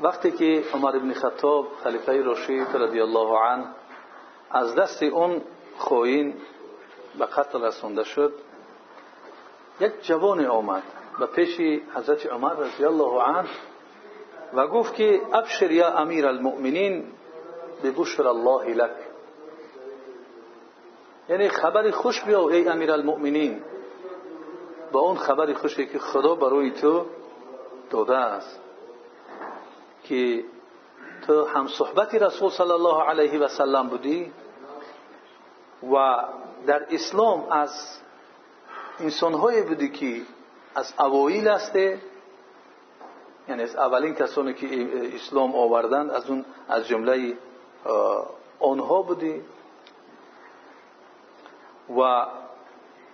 وقتی که عمر ابن خطاب خلیفه راشد رضی الله عنه از دست اون خوین به قتل رسونده شد یک جوان آمد به پیش حضرت عمر رضی الله عنه و گفت که ابشر یا امیر المؤمنین ببشر الله لک. یعنی خبر خوش بیا ای امیر المؤمنین. با اون خبر خوشی که خدا برای تو داده است. که تو هم صحبت رسول صلی الله علیه و سلم بودی و در اسلام از انسانهایی بودی که از اوایل هسته یعنی از اولین کسانی که اسلام آوردند از اون از جمله آنها بودی. و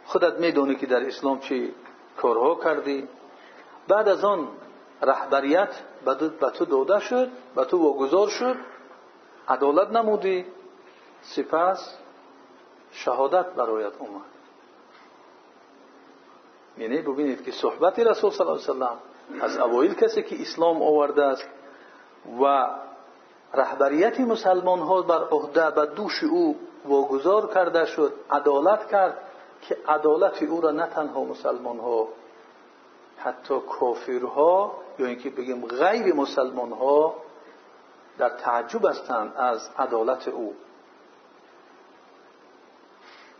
خودت می‌دونی که در اسلام چی کارها کردی. بعد از آن رهبریت به تو داده شد به تو واگذار شد. عدالت نمودی. سپس شهادت برایت اومد. یعنی ببینید که صحبت رسول صلی الله علیه وسلم از اوایل کسی که اسلام آورده است و رهبریت مسلمان ها بر عهده به دوش او واگذار کرده شد عدالت کرد که عدالت او را نه تنها مسلمان ها حتی کافرها یا اینکه بگیم غیر مسلمان ها در تعجب هستند از عدالت او.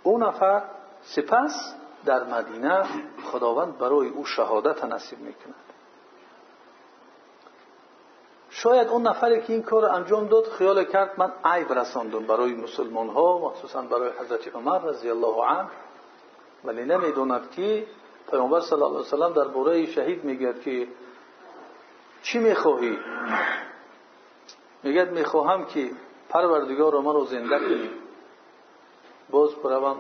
او نفر سپس در مدینه خداوند برای او شهادت نصیب می‌کند. شاید اون نفری که این کار انجام داد خیال کرد من عیب رساندم برای مسلمان ها مخصوصا برای حضرت عمر رضی الله عنه. ولی نمی‌دوند که پیامبر صلی الله علیه وسلم در باره شهید میگه که چی می‌خواهی؟ میگه می‌خواهم که پروردگار من رو زنده کنی. باز بروم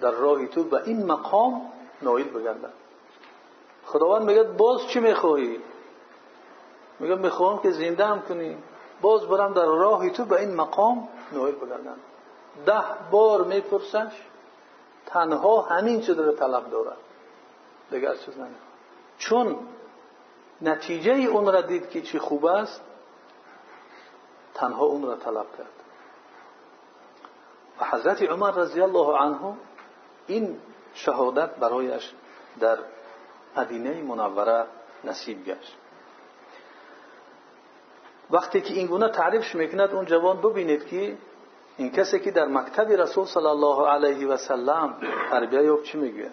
در راه تو به این مقام نایل بگردم. خداوند میگه باز چی می‌خواهی؟ میگه می‌خواهم که زنده هم کنی. باز برم در راه تو به این مقام نایل بگردم. ده بار میپرسش تنها همین چیز رو طلب دارد. دیگر چیز نمی‌خواد چون نتیجه اون را دید که چی خوب است تنها اون را طلب کرد. و حضرت عمر رضی الله عنه این شهادت برایش در مدینه منوره نصیب گشت. وقتی که این گونه تعریفش می‌کند اون جوان ببینید که این کسی که در مکتب رسول صلی الله علیه و سلم تربیه یافت چی میگه؟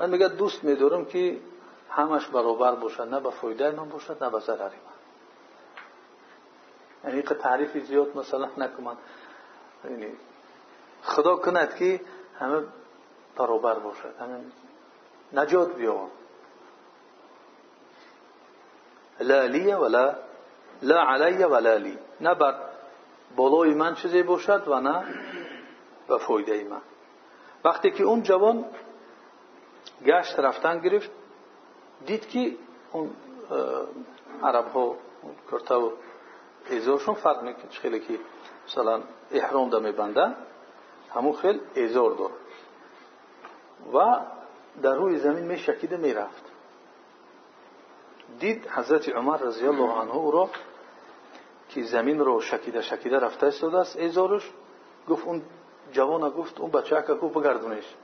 من میگه دوست میدارم که همش برابر باشد نه به فایده من باشد نه به ضرر من. یعنی تعریف زیاد مثلا نکنم. یعنی خدا کند که همه برابر باشد همه نجات بیاون لا لی ولا لا علی ولا لی. نه بر بالای من چیزی باشد و نه به فایده من. وقتی که اون جوان گشت رفتن گرفت. دید که اون عرب ها کرته و ایزارشون فرق می‌کنه خیلی که مثلا احرام دا میبندن همون خیل ایزار دار و در روی زمین می شکیده می رفت. دید حضرت عمر رضی الله عنه او را که زمین رو شکیده شکیده رفته استاده است ایزارش گفت اون جوان گفت اون بچه که گفت بگردونش.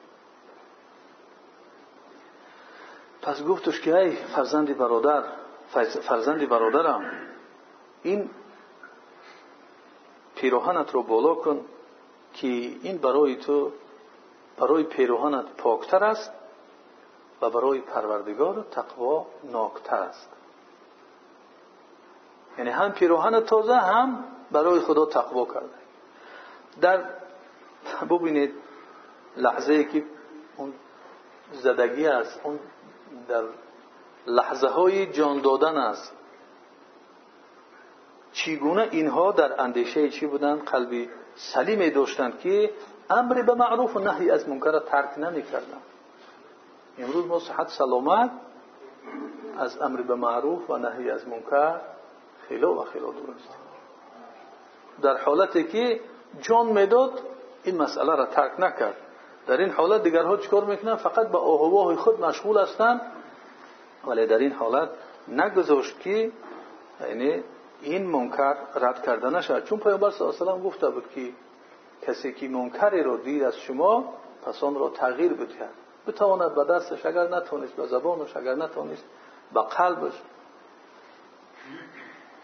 پس گفتش که ای فرزندی برادر فرزندی برادرم این پیروهنت رو بالا کن که این برای تو برای پیروهنت پاکتر است و برای پروردگار تقوا ناکتر است. یعنی هم پیروهن تازه هم برای خدا تقوا کرده. در ببینید لحظه که اون زدگی است اون در لحظه های جان دادن است. چیگونه اینها در اندیشه چی بودند؟ قلبی سلیم داشتند که امر به معروف و نهی از منکر را ترک نمی‌کردند. امروز ما صحت سلامت از امر به معروف و نهی از منکر خیلی و خیلی دور است. در حالتی که جان می‌داد این مسئله را ترک نکرد. در این حالت دیگرها چیکار می‌کنن؟ فقط به آهواه خود مشغول هستند ولی در این حالت نگذاشت که یعنی این منکر رد کرده نشد چون پیامبر صلی الله علیه و گفته بود که کسی که منکری رو دید از شما پس آن را تغییر بدهد. بتواند به دستش اگر نتونست به زبانش اگر نتونست به قلبش.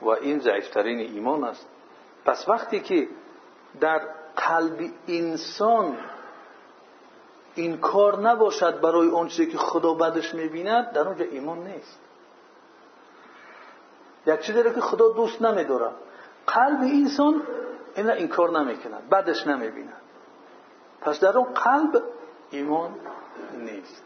و این ضعیفترین ایمان است. پس وقتی که در قلب انسان این کار نباشد برای اون چیزی که خدا بدش می‌بیند در اونجا ایمان نیست. یک چیزی که خدا دوست نمیداره قلب انسان این این کار نمی‌کند بدش نمی‌بیند. پس در اون قلب ایمان نیست.